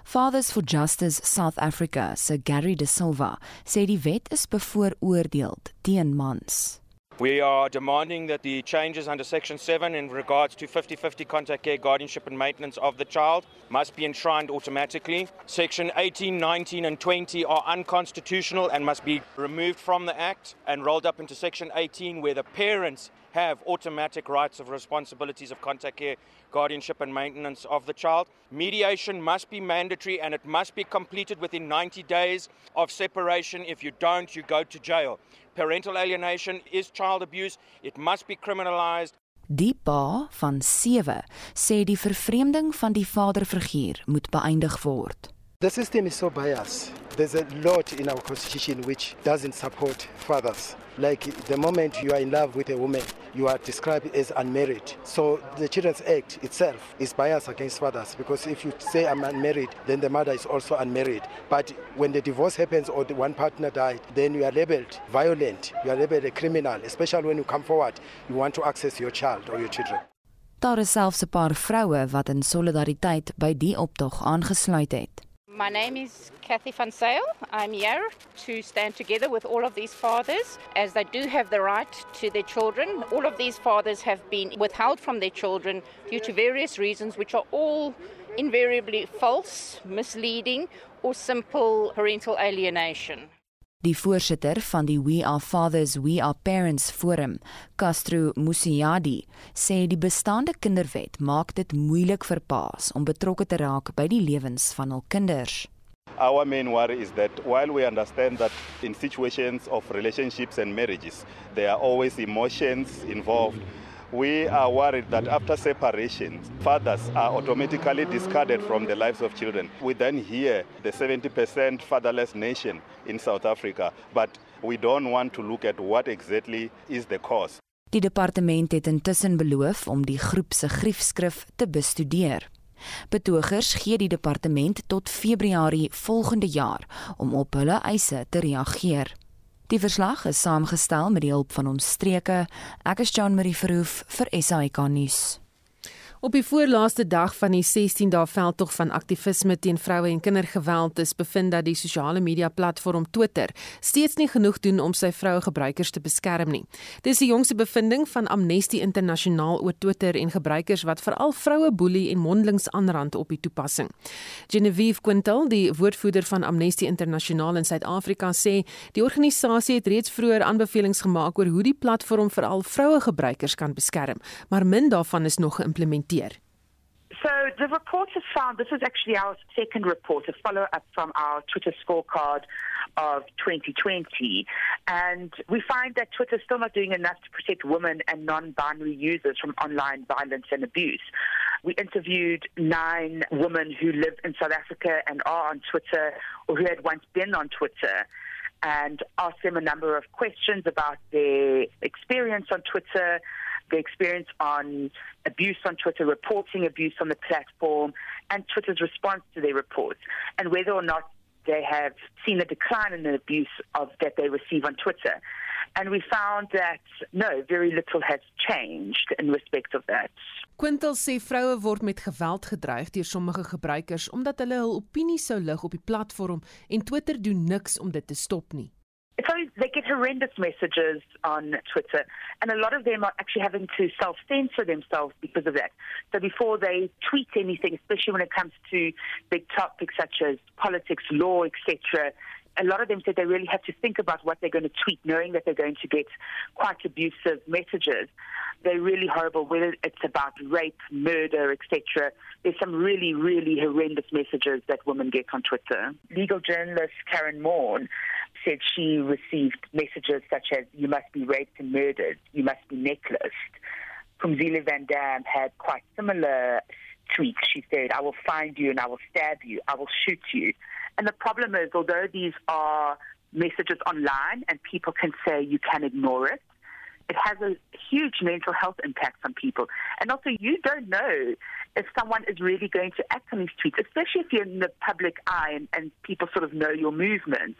Fathers for Justice South Africa, Sir Gary De Silva, sê die wet is bevooroordeeld teen mans. We are demanding that the changes under Section 7 in regards to 50 50 contact care, guardianship, and maintenance of the child must be enshrined automatically. Section 18, 19, and 20 are unconstitutional and must be removed from the Act and rolled up into Section 18, where the parents have automatic rights of responsibilities of contact care, guardianship, and maintenance of the child. Mediation must be mandatory and it must be completed within 90 days of separation. If you don't, you go to jail. Parental alienation is child abuse, it must be criminalized. Die pa van 7 sê die vervreemding van die vaderfiguur moet beëindig word. The system is so biased. There's a lot in our constitution which doesn't support fathers. Like the moment you are in love with a woman, you are described as unmarried. So the Children's Act itself is biased against fathers because if you say I'm unmarried, then the mother is also unmarried. But when the divorce happens or the one partner died, then you are labeled violent, you are labeled a criminal, especially when you come forward, you want to access your child or your children. Daar is selfs 'n paar vroue wat in solidariteit by die optog aangesluit het. My name is Kathy Van Sale. I'm here to stand together with all of these fathers as they do have the right to their children. All of these fathers have been withheld from their children due to various reasons, which are all invariably false, misleading, or simple parental alienation. Die voorsitter van die We Are Fathers, We Are Parents Forum, Castro Musiadi, sê die bestaande kinderwet maak dit moeilik vir paas om betrokke te raak by die lewens van hul kinders. Our main worry is that while we understand that in situations of relationships and marriages, there are always emotions involved. We are worried that after separation, fathers are automatically discarded from the lives of children. We then hear the 70% fatherless nation in South Africa, but we don't want to look at what exactly is the cause. Die departement het intussen beloof om die groep se griefskrif te bestudeer. Betogers gee die departement tot Februarie volgende jaar om op hulle eise te reageer. Die verslag is saamgestel met die hulp van ons streke. Ek is Jean Marie Verhoef vir SAK nuus. Op die voorlaaste dag van die 16 dae veldtog van aktivisme teen vroue en kindergeweld is bevind dat die sosiale media platform Twitter steeds nie genoeg doen om sy vroue gebruikers te beskerm nie. Dis die jongste bevinding van Amnesty Internasionaal oor Twitter en gebruikers wat veral vroue boelie en mondelings aanrand op die toepassing. Genevieve Quintal, die woordvoerder van Amnesty Internasionaal in Suid-Afrika sê, die organisasie het reeds vroeër aanbevelings gemaak oor hoe die platform veral vroue gebruikers kan beskerm, maar min daarvan is nog geïmplementeer. So the report has found this is actually our second report, a follow up from our Twitter scorecard of 2020. And we find that Twitter is still not doing enough to protect women and non binary users from online violence and abuse. We interviewed nine women who live in South Africa and are on Twitter or who had once been on Twitter and asked them a number of questions about their experience on Twitter the experience on abuse on Twitter, reporting abuse on the platform, and Twitter's response to their reports, and whether or not they have seen a decline in the abuse of that they receive on Twitter. And we found that no, very little has changed in respect of that. Quintal sê vroue word met geweld gedreig deur sommige gebruikers omdat hulle hul opinie sou lig op die platform en Twitter doen niks om dit te stop nie. So they get horrendous messages on Twitter, and a lot of them are actually having to self censor themselves because of that. So before they tweet anything, especially when it comes to big topics such as politics, law, etc., a lot of them said they really have to think about what they're going to tweet, knowing that they're going to get quite abusive messages. They're really horrible, whether it's about rape, murder, etc. There's some really, really horrendous messages that women get on Twitter. Legal journalist Karen Morn said she received messages such as, you must be raped and murdered, you must be necklaced. Kumzile Van Dam had quite similar tweets. She said, I will find you and I will stab you, I will shoot you. And the problem is, although these are messages online and people can say you can ignore it, it has a huge mental health impact on people. And also, you don't know if someone is really going to act on these tweets, especially if you're in the public eye and, and people sort of know your movements.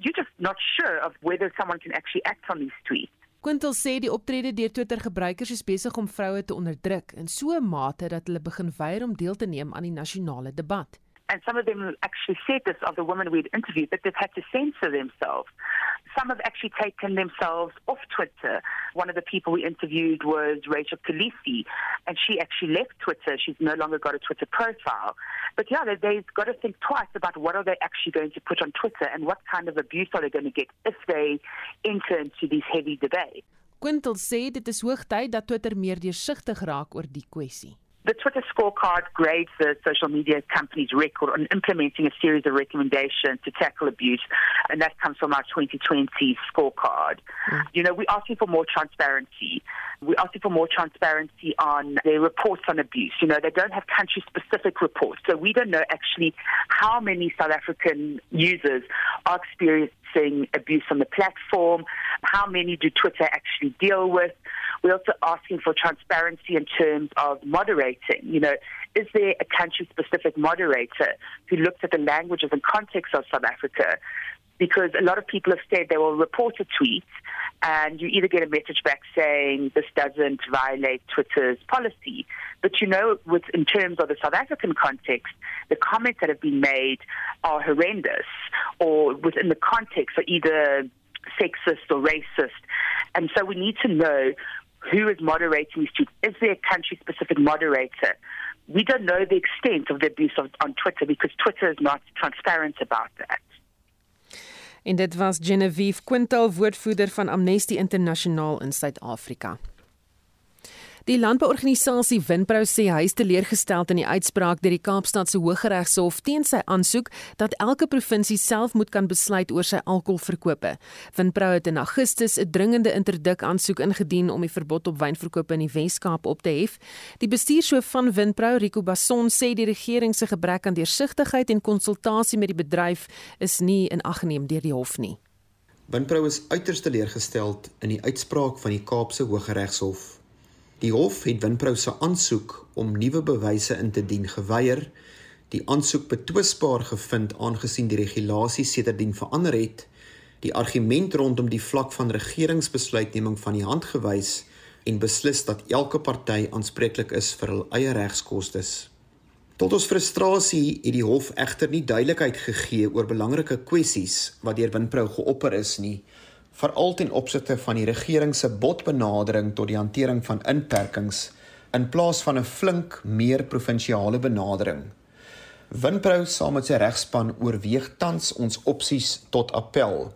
You're just not sure of whether someone can actually act on these tweets. Quintal sê die optrede deur Twitter gebruikers is besig om vroue te onderdruk in so 'n mate dat hulle begin weier om deel te neem aan die nasionale debat. And some of them actually said this of the women we'd interviewed that they've had to censor themselves. Some have actually taken themselves off Twitter. One of the people we interviewed was Rachel Khaleesi, and she actually left Twitter. She's no longer got a Twitter profile. But yeah, they, they've got to think twice about what are they actually going to put on Twitter and what kind of abuse are they going to get if they enter into these heavy debates. Quintal sê dit is hoogtyd dat Twitter meer deursigtig raak oor die kwessie. The Twitter scorecard grades the social media company's record on implementing a series of recommendations to tackle abuse, and that comes from our 2020 scorecard. Mm. You know, we're asking for more transparency. We're asking for more transparency on their reports on abuse. You know, they don't have country specific reports, so we don't know actually how many South African users are experiencing abuse on the platform, how many do Twitter actually deal with. We're also asking for transparency in terms of moderating. You know, is there a country specific moderator who looks at the languages and context of South Africa? Because a lot of people have said they will report a tweet and you either get a message back saying this doesn't violate Twitter's policy. But you know, with in terms of the South African context, the comments that have been made are horrendous, or within the context are either sexist or racist. And so we need to know who is moderating these tweets. Is there a country-specific moderator? We don't know the extent of the abuse of, on Twitter because Twitter is not transparent about that. En dit was Genevieve Quintal, woordvoerder van Amnesty Internasionaal in Suid-Afrika. Die landbouorganisasie Winpro sê hy is teleurgestel in die uitspraak deur die Kaapstadse Hooggeregshof teen sy aansoek dat elke provinsie self moet kan besluit oor sy alkoholverkope. Winpro het in Augustus 'n dringende interdik aansoek ingedien om die verbod op wynverkope in die Wes-Kaap op te hef. Die bestuurshoof van Winpro, Rico Basson, sê die regering se gebrek aan deursigtigheid en konsultasie met die bedryf is nie in ag geneem deur die hof nie. Winpro is uiters teleurgestel in die uitspraak van die Kaapse Hooggeregshof Die hof het Winprou se aansoek om nuwe bewyse in te dien geweier. Die aansoek betwisbaar gevind aangesien die regulasies sedertdien verander het. Die argument rondom die vlak van regeringsbesluitneming van die hand gewys en beslis dat elke party aanspreeklik is vir hul eie regskoste. Tot ons frustrasie het die hof egter nie duidelikheid gegee oor belangrike kwessies wat deur Winprou geopper is nie veral ten opsigte van die regering se botbenadering tot die hantering van inperkings in plaas van 'n flink meer provinsiale benadering. Winpro saam met sy regspan oorweeg tans ons opsies tot appel.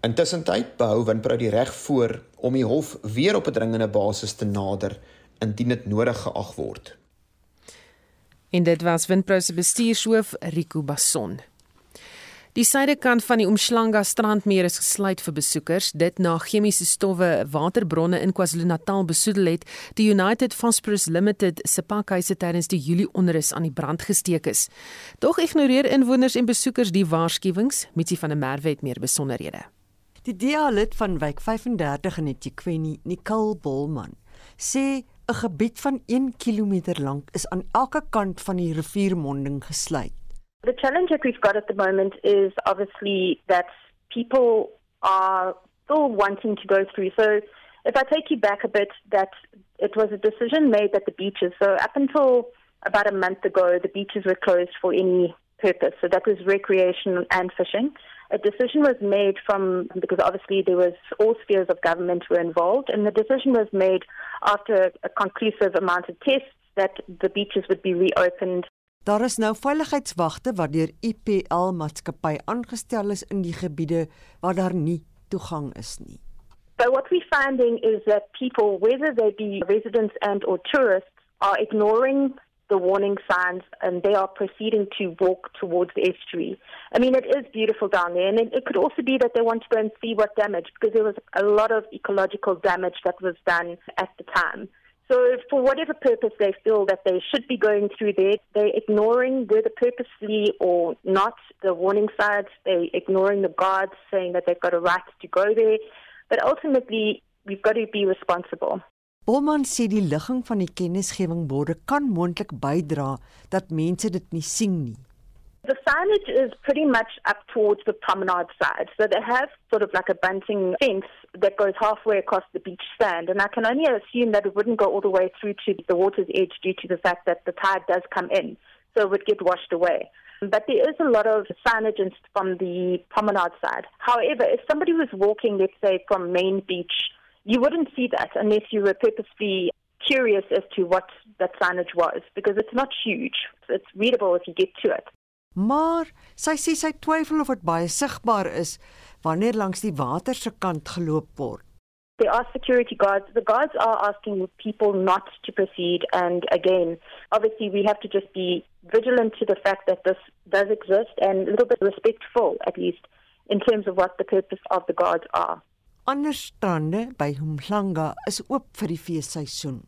Intussen tyd behou Winpro die reg voor om die hof weer op 'n dringende basis te nader indien dit nodig geag word. En dit was Winpro se bestuurshoof Rico Basson. Die suidekant van die Umhlanga strandmeer is gesluit vir besoekers dit na chemiese stowwe waterbronne in KwaZulu-Natal besoedel het. Die United Phosphorus Limited se pakhuise tydens die Julie onrus aan die brand gesteek is. Tog ignoreer inwoners en besoekers die waarskuwings, Mitsi van der Merwe het meer besonderhede. Die DA-lid van wijk 35 in Etiquette, Nicole Bolman, sê 'n gebied van 1 km lank is aan elke kant van die riviermonding gesluit. The challenge that we've got at the moment is obviously that people are still wanting to go through. So if I take you back a bit, that it was a decision made that the beaches, so up until about a month ago, the beaches were closed for any purpose. So that was recreation and fishing. A decision was made from, because obviously there was all spheres of government were involved, and the decision was made after a conclusive amount of tests that the beaches would be reopened Daar is nou veiligheidswagte wat deur IPL maatskappy aangestel is in die gebiede waar daar nie toegang is nie. But what we're finding is that people, whether they be residents and or tourists, are ignoring the warning signs and they are proceeding to walk towards the estuary. I mean, it is beautiful down there, and it, it could also be that they want to go and see what damage, because there was a lot of ecological damage that was done at the time. So, for whatever purpose they feel that they should be going through there, they're ignoring whether purposely or not the warning signs. They're ignoring the guards saying that they've got a right to go there. But ultimately, we've got to be responsible. Bolman sê die ligging van die kennisgewingborde kan moontlik bydra dat mense dit nie sien nie. The signage is pretty much up towards the promenade side. So they have sort of like a bunting fence that goes halfway across the beach sand. And I can only assume that it wouldn't go all the way through to the water's edge due to the fact that the tide does come in. So it would get washed away. But there is a lot of signage from the promenade side. However, if somebody was walking, let's say, from Main Beach, you wouldn't see that unless you were purposely curious as to what that signage was because it's not huge. It's readable if you get to it. Maar sy sê sy twyfel of dit baie sigbaar is wanneer langs die water se kant geloop word. There are security guards. The guards are asking people not to proceed. And again, obviously, we have to just be vigilant to the fact that this does exist and a little bit respectful, at least, in terms of what the purpose of the guards are. Ander strande by Humhlanga is oop vir die feesseisoen.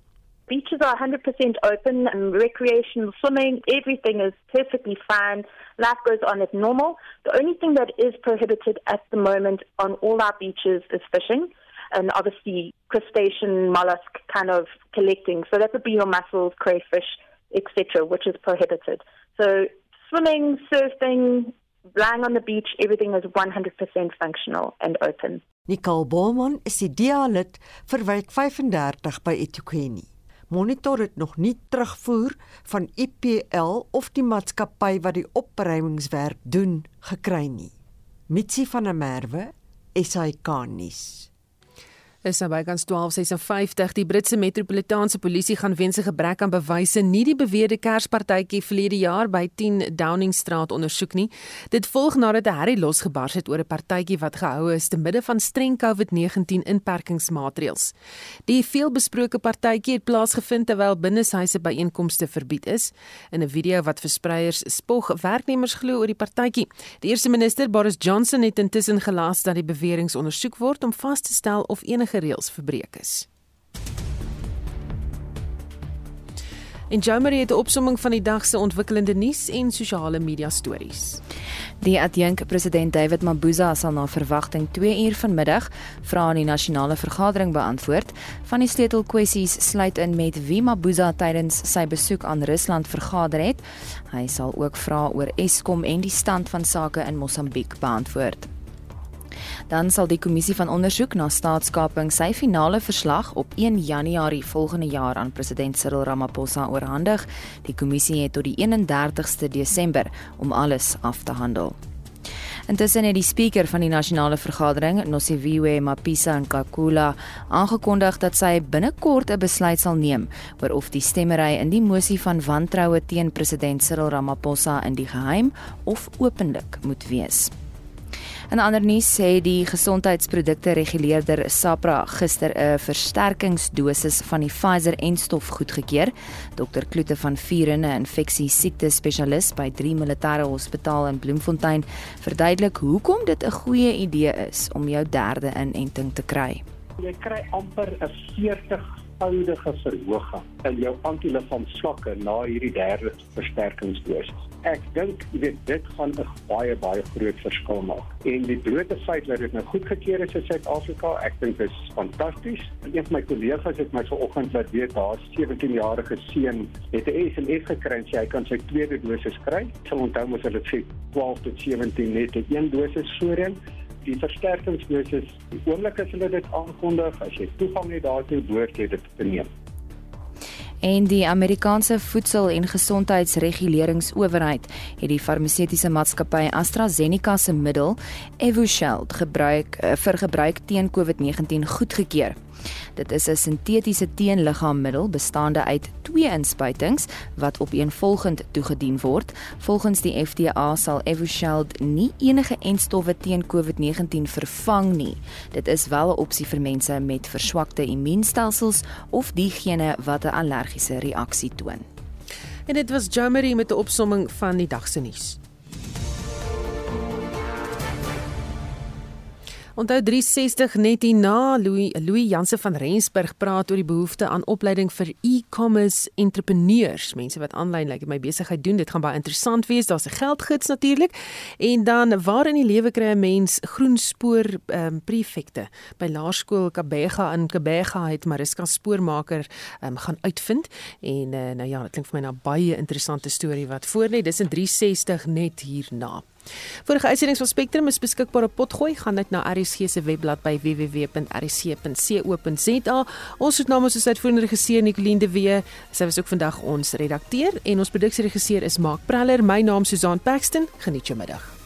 Beaches are 100% open and recreational swimming, everything is perfectly fine. Life goes on as normal. The only thing that is prohibited at the moment on all our beaches is fishing and obviously crustacean, mollusk kind of collecting. So that would be your mussels, crayfish, etc., which is prohibited. So swimming, surfing, lying on the beach, everything is 100% functional and open. Nicole Bowman is die DA-lid vir wijk 35 by eThekwini. Monitor het nog nie terugvoer van IPL of die maatskappy wat die opruimingswerk doen gekry nie. Mitsi van der Merwe, SAK nuus. Is nou bykans 12:56 die Britse metropolitaanse polisie gaan weens 'n gebrek aan bewyse nie die beweerde Kerspartytjie verlede jaar by 10 Downing Street ondersoek nie. Dit volg nadat 'n herrie losgebars het oor 'n partytjie wat gehou is te midde van streng COVID-19 inperkingsmaatreëls. Die veelbesproke partytjie het plaasgevind terwyl binneshuise byeenkomste verbied is. In 'n video wat verspreiers spog werknemers glo oor die partytjie. Die eerste minister Boris Johnson het intussen gelas dat die beweringe ondersoek word om vas te stel of enige enige reëls verbreek is. En Jomari het 'n opsomming van die dag se ontwikkelende nuus en sosiale media stories. Die adjunk president David Mabuza sal na verwagting 2 uur vanmiddag vrae aan die nasionale vergadering beantwoord. Van die sleutelkwessies sluit in met wie Mabuza tydens sy besoek aan Rusland vergader het. Hy sal ook vra oor Eskom en die stand van sake in Mosambiek beantwoord. Dan sal die kommissie van ondersoek na staatskaping sy finale verslag op 1 Januarie volgende jaar aan president Cyril Ramaphosa oorhandig. Die kommissie het tot die 31ste Desember om alles af te handel. Intussen het die spreker van die nasionale vergadering, Nosiviwe Mapisa Nkakula, aangekondig dat sy binnekort 'n besluit sal neem oor of die stemmery in die mosie van wantroue teen president Cyril Ramaphosa in die geheim of openlik moet wees. In ander nuus sê die gesondheidsprodukte reguleerder SAPRA gister 'n versterkingsdosis van die Pfizer-enstof goedgekeur. Dr Kloete van Vuren, 'n infeksie siekte spesialis by 3 Militêre Hospitaal in Bloemfontein, verduidelik hoekom dit 'n goeie idee is om jou derde inenting te kry. Jy kry amper 'n 40 voudige verhoging in jou antiliggaamsvlakke na hierdie derde versterkingsdosis ek dink jy weet dit gaan 'n baie baie groot verskil maak. En die blote feit dat dit nou goedgekeur is in Suid-Afrika, ek dink dit is fantasties. Een van my kollegas het my vanoggend laat weet daar 'n 17-jarige seun het 'n SMS gekry en sê hy kan sy tweede dosis kry. Ek sal onthou mos hulle sê 12 tot 17 net het een dosis voorheen die versterkingsdosis die oomblik as hulle dit aankondig as jy toegang het daartoe behoort jy dit te neem en die Amerikaanse Voedsel- en Gesondheidsreguleringsowerheid het die farmaseutiese maatskappy AstraZeneca se middel Evusheld gebruik eh, vir gebruik teen COVID-19 goedgekeur. Dit is 'n sintetiese teenliggaammiddel bestaande uit twee inspuitings wat opeenvolgend toegedien word. Volgens die FDA sal Evusheld nie enige entstowwe teen COVID-19 vervang nie. Dit is wel 'n opsie vir mense met verswakte immuunstelsels of diegene wat 'n allergiese reaksie toon. En dit was Jamie met 'n opsomming van die dag se nuus. Onthou 360 net hierna Louis Louis Janse van Rensburg praat oor die behoefte aan opleiding vir e-commerce entrepreneurs, mense wat aanlyn like my besigheid doen. Dit gaan baie interessant wees. Daar's 'n geldgids natuurlik. En dan waar in die lewe kry 'n mens groenspoor ehm um, prefekte by Laerskool Kabega in Kabega het Mariska spoormaker ehm um, gaan uitvind en uh, nou ja, dit klink vir my na baie interessante storie wat voor lê. Dis in 360 net hierna. Vorige uitsendings van Spectrum is beskikbaar op Potgooi. Gaan net na RSG se webblad by www.rsc.co.za. Ons het namens ons uitvoerende regisseur Nicoline de Wee. Sy was ook vandag ons redakteur en ons produksieregisseur is Mark Preller. My naam Susan Paxton. Geniet jou middag.